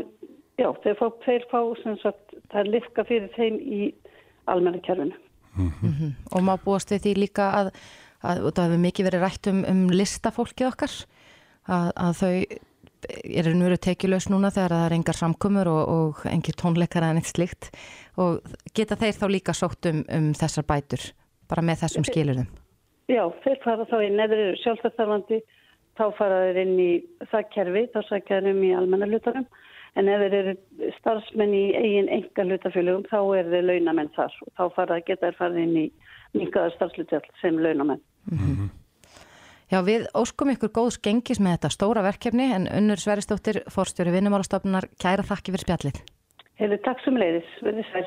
já, þeir fá, þeir fá sem sagt, það er lifka fyrir þeim í almenna kerfinu. Og má búast við því líka að, að og það hefur mikið verið rætt um, um listafólkið okkar að, að þau eru nú eru tekjulegs núna þegar það er engar samkumur og, og engir tónleikar en eitt slikt og geta þeir þá líka sótt um, um þessar bætur bara með þessum skilurðum. Já, þeir fara þá í neðri sjálfstæðarfandi, þá fara þeir inn í það kerfi, þá sækja þeir um í almenna hlutarum, en ef þeir eru starfsmenn í eigin enga hlutafélugum, þá er þeir launamenn þar. Og þá fara geta þeir farið inn í mingaðar starfslutall sem launamenn. Já, við óskum ykkur góðs gengis með þetta stóra verkefni en Unnur Sveristóttir, fórstjóri vinnumálastofnunar, kæra þakki fyrir spjallið. Hefur takk sem leiðis, verðið sæl.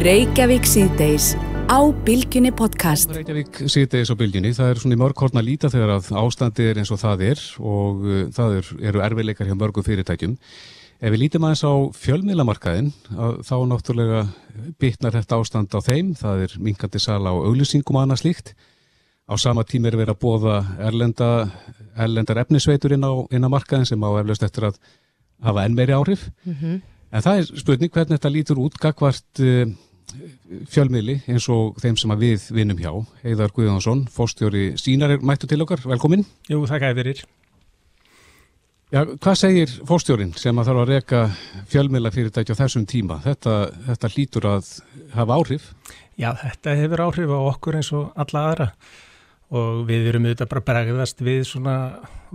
Reykjavík síðdeis á Bilginni podcast. Reykjavík síðdeis á bylginni, það er svona í mörg horn að líta þegar að ástandi er eins og það er og uh, það er, eru erfiðleikar hjá mörgum fyrirtækjum. Ef við lítum aðeins á fjölmiðlamarkaðin, þá náttúrulega bitnar þetta ástand á þeim, það er minkandi sala á auglýsingum og annað slíkt. Á sama tíma er verið að bóða erlenda, erlendar efnisveitur inn á, inn á markaðin sem á eflaust eftir að hafa enn meiri áhrif. Mm -hmm. En það er spurning hvernig þetta lítur út gagvart uh, fjölmiðli eins og þeim sem við vinnum hjá. Heiðar Guðjónsson, fórstjóri sínar er mættu til okkar, velkomin. Jú, þakka ég fyrir. Já, hvað segir fórstjórin sem að þarf að reyka fjölmiðla fyrirtæki á þessum tíma? Þetta, þetta lítur að hafa áhrif? Já, þetta hefur áhrif á okkur eins og alla aðra og við erum auðvitað bara bregðast við svona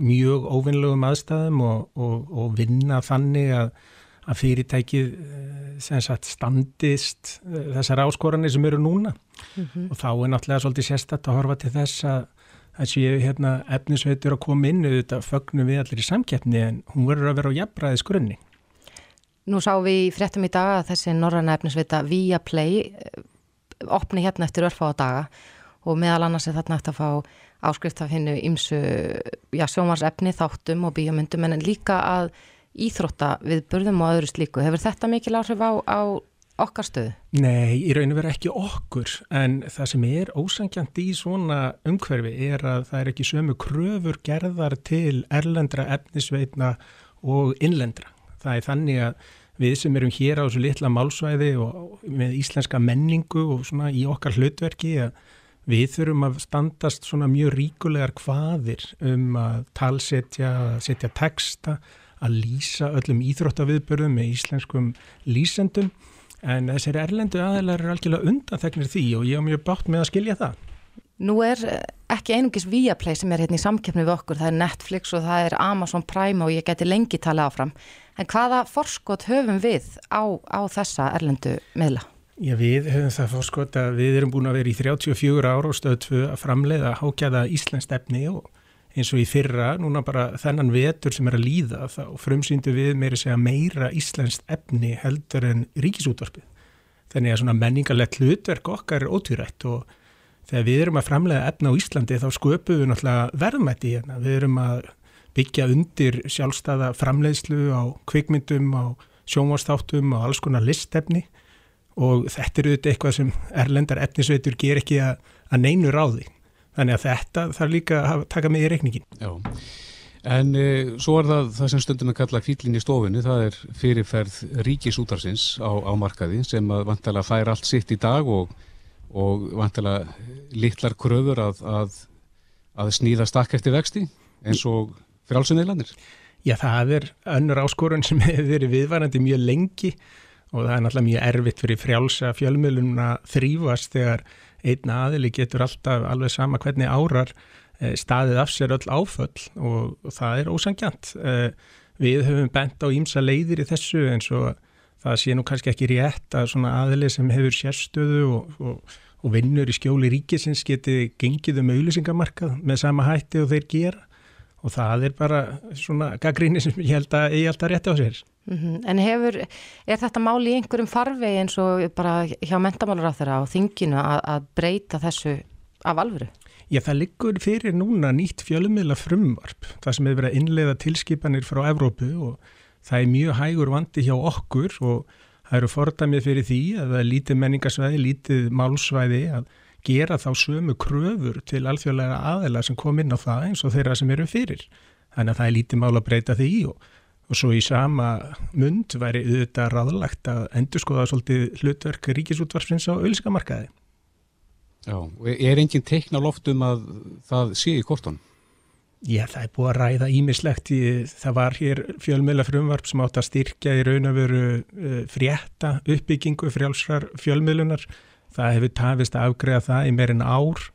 mjög óvinnlegum aðstæðum og, og, og vinna þannig að, að fyrirtækið eh, sagt, standist eh, þessar áskoranir sem eru núna mm -hmm. og þá er náttúrulega svolítið sérstatt að horfa til þess að séu hérna, efnisveitur að koma inn auðvitað fögnum við allir í samkeppni en hún verður að vera á jafnbræðis grunni. Nú sá við í fréttum í daga að þessi norræna efnisveita via play eh, opni hérna eftir örfa á daga og meðal annars er þarna eftir að fá áskrift af hennu ímsu sjómarsefni, þáttum og bíomundum en líka að íþrótta við burðum og öðru slíku. Hefur þetta mikil áhrif á, á okkar stöðu? Nei, í rauninu verið ekki okkur en það sem er ósangjant í svona umhverfi er að það er ekki sömu kröfur gerðar til erlendra efnisveitna og innlendra. Það er þannig að við sem erum hér á þessu litla málsvæði og með íslenska menningu og svona í okkar hlutverki að við þurfum að standast svona mjög ríkulegar hvaðir um að talsetja, setja texta, að lýsa öllum íþróttaviðbörðum með íslenskum lýsendum en þessir erlendu aðeinar er algjörlega undanþegnir því og ég hef mjög bátt með að skilja það. Nú er ekki einungis Viaplay sem er hérna í samkeppni við okkur, það er Netflix og það er Amazon Prime og ég geti lengi tala áfram. En hvaða forskot höfum við á, á þessa erlendu meðla? Já, við höfum það fórskot að við erum búin að vera í 34 ára og stöðu að framleiða hákjæða Íslands efni og eins og í fyrra, núna bara þennan vetur sem er að líða þá frumsýndu við meira segja meira íslenskt efni heldur en ríkisútvarpið. Þannig að svona menningarlegt hlutverk okkar er ótvírætt og þegar við erum að framlega efna á Íslandi þá sköpum við náttúrulega verðmætti hérna. Við erum að byggja undir sjálfstæða framleiðslu á kvikmyndum, á sjónvastáttum og alls konar listefni og þetta eru eitthvað sem erlendar efnisveitur ger ekki að, að neinu ráði. Þannig að þetta þarf líka að taka með í reikningin. Já, en e, svo er það það sem stundum að kalla fýllin í stofinu, það er fyrirferð ríkisútarsins á, á markaði sem að vantala fær allt sitt í dag og, og vantala litlar kröfur að, að, að snýða stakk eftir vexti eins og frálsunniðlanir. Já, það er önnur áskorun sem <laughs> hefur verið viðvarandi mjög lengi og það er náttúrulega mjög erfitt fyrir frjálsa fjölmjölun að þrýfast þegar einn aðili getur alltaf alveg sama hvernig árar eh, staðið af sér öll áföll og, það er ósangjant. Eh, við höfum bent á ímsa leiðir í þessu eins og það sé nú kannski ekki rétt að svona aðili sem hefur sérstöðu og, og, og vinnur í skjóli ríkisins geti gengið um auðlisingamarkað með sama hætti og þeir gera og það er bara svona gaggríni sem ég held að ég held að rétti á sér. Mm -hmm. En hefur, er þetta máli í einhverjum farvegi eins og bara hjá mentamálur á þeirra á þinginu að, að breyta þessu af alvöru? Já, það liggur fyrir núna nýtt fjölumila frumvarp, það sem hefur verið að innleiða tilskipanir frá Evrópu og það er mjög hægur vandi hjá okkur og það eru fordamið fyrir því að það er lítið menningarsvæði, lítið málsvæði að gera þá sömu kröfur til alþjóðlega aðela sem kom inn á það eins og þeirra sem eru fyrir. Þannig að það er lítið mál að breyta því og og svo í sama mund væri auðvitað ráðlagt að endur skoða svolítið hlutverk ríkisútvarsfins á auðlískamarkaði. Já, er enginn teikna loftum að það sé í kortun? Já, það er búið að ræða ímislegt það var hér fjölmjöla frumvarp sem átt að styrkja í raun og veru uh, frétta uppbyggingu frjálsrar fjölmjölunar. Það hefur tafist að afgreða það í meirinn ár,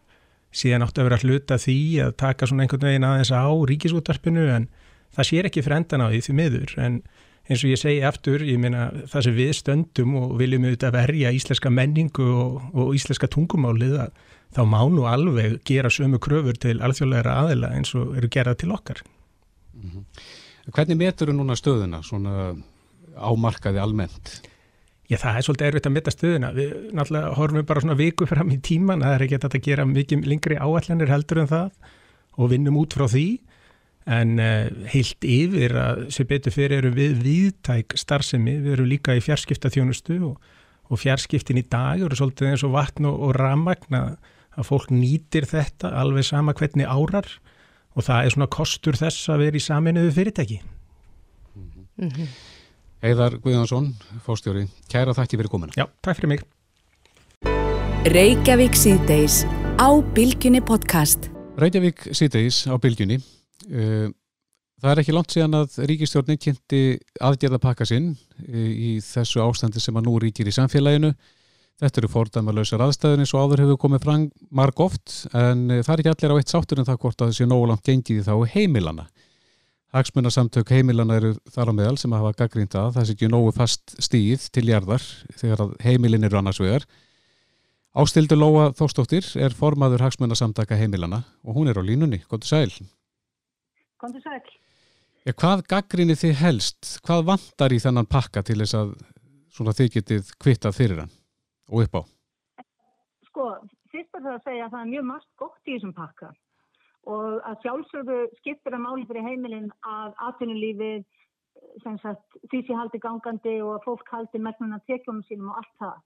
síðan átt að vera hluta því að taka svona einhvern veginn aðeins á ríkisútvarpinu en það sér ekki fyrir endan á því því miður en eins og ég segi aftur, ég meina það sem við stöndum og viljum auðvitað verja íslenska menningu og, og íslenska tungumálið að þá má nú alveg gera sömu kröfur til alþjóðleira aðila eins og eru gerað til okkar. Mm -hmm. Hvernig metur þú núna stöðuna svona ámarkaði almennt? Já, það er svolítið erfitt að metta stöðuna. Við náttúrulega horfum við bara svona viku fram í tíman, það er ekki að þetta gera mikið lengri áallanir heldur en það og vinnum út frá því en uh, heilt yfir að sem betur fyrir eru við viðtæk starfsemi, við erum líka í fjarskiptaþjónustu og, og fjarskiptin í dag eru svolítið eins og vatn og, og ramagn að, fólk nýtir þetta alveg sama hvernig árar og það er svona kostur þess að vera í saminuðu fyrirtæki. Mm -hmm. Heiðar Guðjónsson, fórstjóri, kæra þakki fyrir komuna. Já, takk fyrir mig. Reykjavík síðdeis á Bilginni podcast. Reykjavík síðdeis á Bilginni Eh, það er ekki langt síðan að ríkistjórnin kynnti aðgerða pakka sinn eh, í þessu ástandi sem að nú ríkir í samfélaginu. Þetta eru fordæmalösar aðstæðin eins og áður hefur komið fram marg oft en eh, það er ekki allir á eitt sáttur en það hvort að það sé nógu langt gengið þá heimilana. Hagsmunarsamtök heimilana eru þar á meðal sem hafa gaggrínt að það sé ekki nógu fast stíð til jarðar þegar heimilin eru annars vegar. Ástildur Lóa Þóstóttir er formaður hagsmunarsamtaka heimilana og hún er á línunni. Góttu sæl. Kondur sæl. Ja, hvað gaggrinni þið helst? Hvað vantar í þennan pakka til þess að þið getið kvittað fyrir hann og upp á? Sko, fyrst er það að segja að það er mjög margt gott í þessum pakka og að sjálfsögðu skiptir að máli fyrir heimilin að atvinnulífið því sem haldi gangandi og að fólk haldi megnuna tekjum sínum og allt það.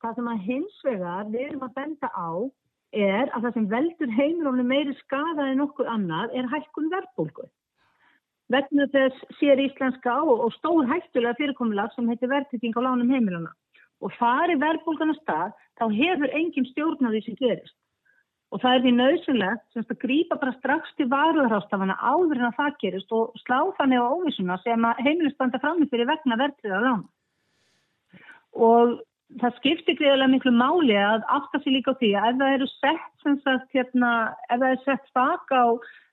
Það sem að hins vegar við erum að benda á er að það sem veldur heimilónu meiri skada en okkur annar er hækkun verðbólgu. Vegna þess sér íslenska á og stór hættulega fyrirkomulag sem heitir verðtrygging á lánum heimilóna. Og fari verðbólgan á stað, þá hefur engin stjórn á því sem gerist. Og það er því nöðsynlegt að grípa bara strax til varuðarhástafana áður en að það gerist og slá þannig á óvissuna sem að heimilistanda framifyrir vegna verðtriða lána. Og það skiptir greiðilega miklu máli að afta sér líka á því að ef það eru sett sagt, hérna, ef það er sett spak á,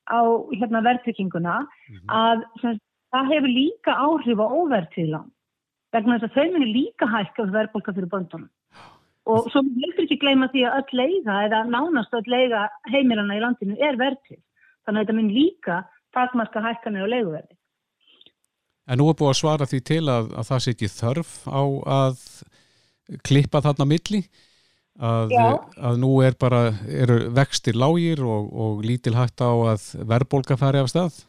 á hérna, verðtrykkinguna mm -hmm. að sagt, það hefur líka áhrif á óverðtíðlan vegna þess að þau munir líka hækka verðbólka fyrir böndunum. Og svo heldur ekki gleyma því að öll leiða eða nánast öll leiða heimilana í landinu er verðtíð þannig að þetta mun líka takmarka hækkanir og leiðuverði En nú er búið að svara því til að, að það sé ekki þörf á að klippa þarna milli að, að nú er bara eru vextir lágir og, og lítil hægt á að verðbólka færi af stað?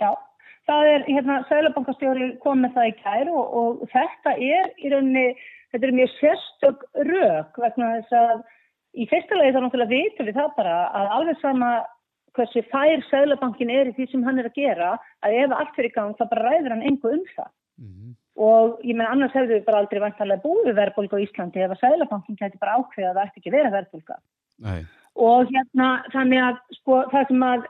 Já, það er hérna Sælabankastjóri kom með það í kær og, og þetta er í rauninni, þetta er mjög sérstök rauk vegna þess að í fyrsta lagi þá náttúrulega vitum við það bara að alveg sama hversi fær Sælabankin er í því sem hann er að gera að ef allt fyrir gang þá bara ræður hann engu um það. Mm -hmm og ég menn annars hefðu við bara aldrei vantarlega búið verðbólka á Íslandi ef að Sæðlabankin gæti bara ákveða að það ætti ekki verið verðbólka og hérna þannig að sko það sem að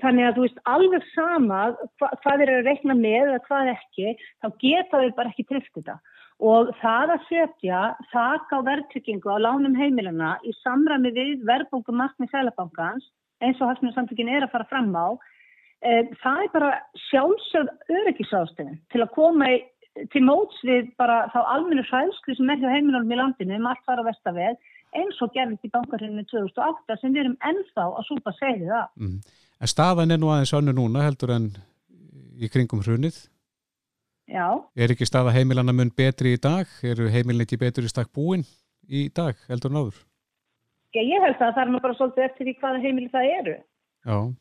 þannig að þú veist alveg sama hva, hvað er að rekna með eða hvað ekki þá geta við bara ekki trefst þetta. Og það að setja þak á verðtrykkingu á lánum heimilana í samræmi við verðbólku markmið Sæðlabankans eins og halsmjög samtökin er að fara fram á e, það er bara sjálfsögð öryggisástöðin til að koma í til móts við bara þá almennu sæðskri sem er hjá heimilunum í landinu um allt fara vestaveg eins og gerðist í bankarhenginu 2008 sem við erum ennþá að súpa segið það. Mm. En staðan er nú aðeins önnu núna heldur en í kringum hrunið? Já. Er ekki staða heimilana mun betri í dag? Er heimilin ekki betur í stakk búin í dag heldur en áður? Já, ég held að það er nú bara svolítið eftir því hvaða heimili það eru.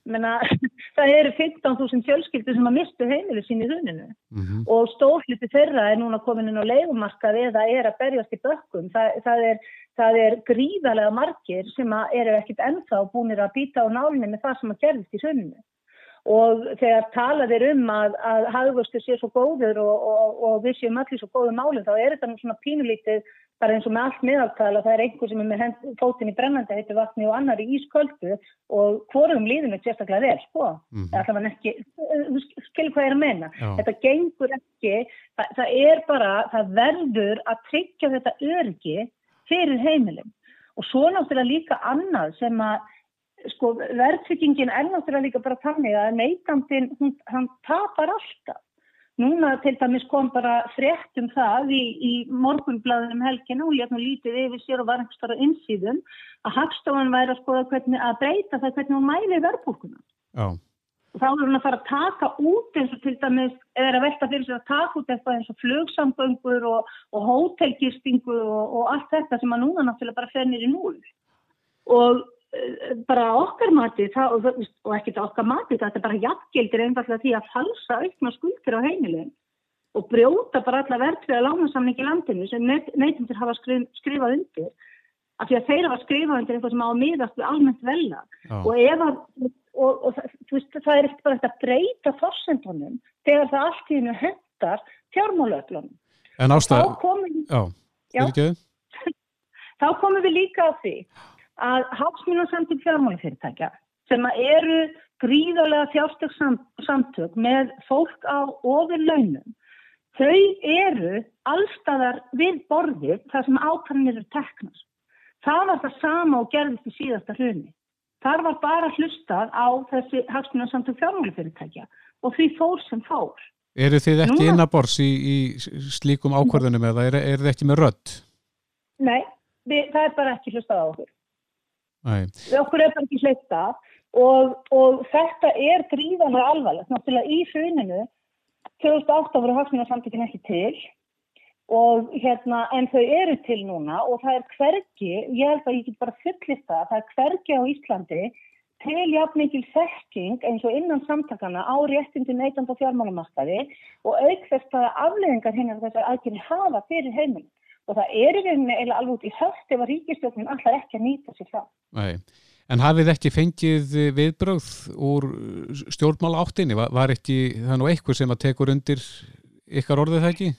Menna, <laughs> það eru 15.000 fjölskyldur sem að mistu heimili sín í hruninu mm -hmm. og stórliti þeirra er núna komin inn á leifumarkað eða er að berjast í bökkum. Það, það, er, það er gríðarlega margir sem eru ekkit ennþá búinir að býta á nálinni með það sem að gerðist í hruninu. Og þegar talað er um að, að hagvöxtur sé svo góður og, og, og við séum allir svo góðu málum þá er þetta nú svona pínulítið bara eins og með allt meðaltala það er einhver sem er með hend, fótinn í brennandi heitu vatni og annar í ísköldu og hvorum líðum er sérstaklega vel sko. mm -hmm. það er ekki, skilur hvað ég er að menna Já. þetta gengur ekki það, það er bara, það verður að tryggja þetta örgi fyrir heimilum og svo náttúrulega líka annað sem að sko verðtryggingin er náttúrulega líka bara þannig að neytandin hann tapar alltaf Núna til dæmis kom bara frétt um það í, í morgunblæðinum helginu og er nú lítið yfir sér og var einhverstara insýðum að Hagstofan væri að skoða hvernig að breyta það hvernig hún mæli verðbúkuna. Og þá er hún að fara að taka út eins og til dæmis, eða að velta fyrir sig að taka út eitthvað eins og flugsamgöngur og, og hótelgistingu og, og allt þetta sem að núna náttúrulega bara fer nýri núl. Og bara okkar mati það, og, og ekkert okkar mati, þetta er bara jafngildir einfallega því að falsa aukna skuldir á heimilin og brjóta bara alla verðtriða lánasamning í landinu sem neytundir hafa skrif, skrifað undir. Af því að þeir hafa skrifað undir eitthvað sem á að miðast við almennt velja og ef að og, og veist, það er ekkert bara þetta að breyta fórsendunum þegar það allt í hennu hendar fjármálöflunum En ástæð, já, já, þá komum við líka á því að háksmjónarsamtök fjármálafyrirtækja sem eru gríðarlega fjárstök samtök með fólk á ofur launum þau eru allstaðar við borðið þar sem ákvæmlega eru teknar. Það var það sama og gerðist í síðasta hruni. Þar var bara hlustað á þessi hagsmunarsamtök fjármálafyrirtækja og því fór sem fór. Eru þið ekki innabors í, í slíkum ákvörðunum eða er, er þið ekki með rödd? Nei, við, það er bara ekki hlustað á okkur. Við okkur er bara ekki hlustað og, og þetta er gríðanlega alvarlegt. Náttúrulega í hruninu 2008 voru hagsmunarsamtökin ekki til og hérna en þau eru til núna og það er hvergi, ég held að ég get bara fullist það, það er hvergi á Íslandi til jafnmikil þekking eins og innan samtakana á réttindi neytand og fjármálumarkaði og aukþest að afleðingar hennar þessar aðgjörni hafa fyrir heiminn og það er í rauninni eða alveg út í höst ef að ríkistjóknin alltaf ekki að nýta sér það. Nei. En hafið ekki fengið viðbröð úr stjórnmála áttinni? Var, var ekki það nú eitthvað sem að tekur undir ykkar orðið það ekki?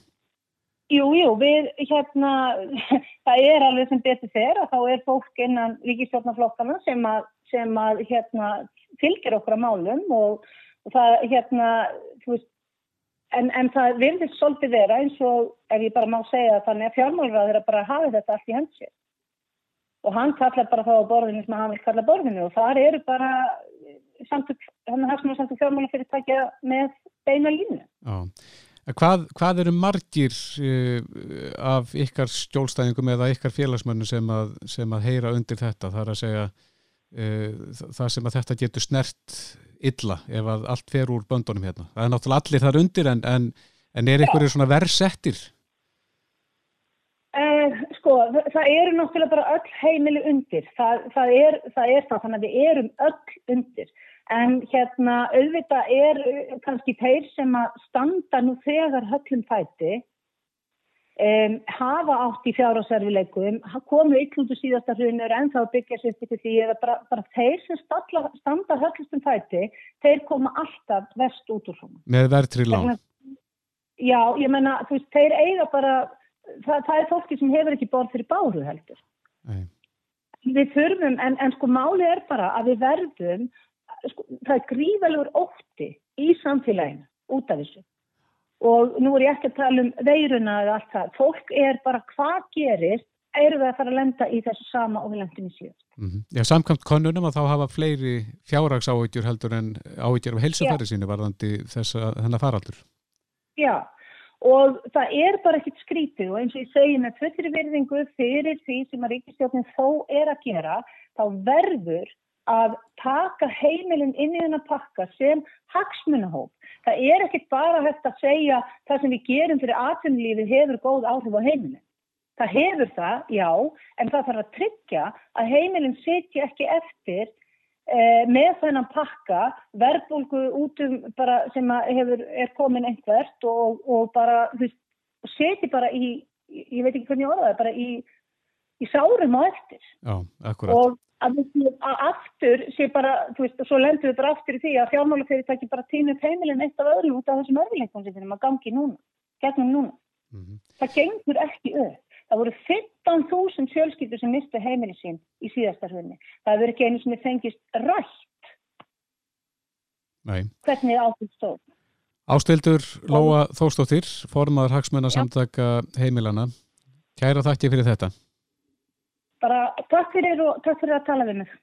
Jú, jú, við, hérna, <laughs> það er alveg sem betur fer að þá er fólk innan ríkistjórnaflokkana sem að, sem að hérna, fylgir okkur að málum og, og það, hérna, þú veist, en, en það vilðist svolítið vera eins og, ef ég bara má segja þannig að fjármálraður að bara hafa þetta allt í hansið og hann kallar bara þá á borðinu sem hann vil kalla borðinu og þar eru bara samtök, hann har svona samtök fjármálafyrirtækja með beina línu. Hvað, hvað eru margir uh, af ykkar stjólstæðingum eða ykkar félagsmönnu sem að, sem að heyra undir þetta? Það er að segja uh, það sem að þetta getur snert illa ef að allt fer úr böndunum hérna. Það er náttúrulega allir þar undir en, en, en er ykkur svona verðsettir? Sko, það eru náttúrulega bara öll heimili undir. Það, það, er, það er það, þannig að við erum öll undir. En hérna, auðvitað er kannski þeir sem að standa nú þegar höllum fæti, um, hafa átt í fjárháserfileikum, komu ykkurðu síðasta hrunur en þá byggja sér til því að bara, bara þeir sem stalla, standa höllum fæti, þeir koma alltaf vest út úr svona. Með verðtri lán? Já, ég menna, þú veist, þeir eiga bara það, það er fólki sem hefur ekki borð fyrir báru heldur. Nei. Við þurfum, en, en sko máli er bara að við verðum, sko, það er gríðalegur ótti í samfélaginu út af þessu. Og nú er ég ekki að tala um veiruna eða allt það. Fólk er bara hvað gerir, eru við að fara að lenda í þessu sama og við lendum í síðan. Mm -hmm. Já, samkvæmt konunum að þá hafa fleiri fjárrags áhugjur heldur en áhugjur af helsefæri sínu varðandi þess að hennar faraldur. Já, og það er bara ekkit skrítið og eins og ég segi með fullri virðingu fyrir því sem að ríkistjóknin þó er að gera þá verður að taka heimilin inn í þennan pakka sem hagsmunahóp. Það er ekkit bara hægt að segja það sem við gerum fyrir atvinnulífið hefur góð áhrif á heimilin. Það hefur það, já, en það þarf að tryggja að heimilin setja ekki eftir eh, með þennan pakka verðbólgu út um bara sem hefur, er komin einhvert og, og bara seti bara í, ég veit ekki hvernig ég orðaði, bara í, í sárum og eftir. Já. Og að, að aftur sé bara, þú veist, og svo lendur við bara aftur í því að fjármálufyrirtæki bara týnur heimilin eitt af öðru út af þessum öðruleikum sem þeim að gangi núna, gegnum núna. Mm -hmm. Það gengur ekki upp. Það voru 15.000 fjölskyldur sem mistu heimili sín í síðasta hrunni. Það verður ekki einu sem fengist rætt. Nei. Hvernig áfylg stóð? Ástildur Lóa Þóstóttir, formadur hagsmennar samtaka heimilana. Kæra þakki fyrir þetta. Bara takk fyrir og takk fyrir að tala við mig.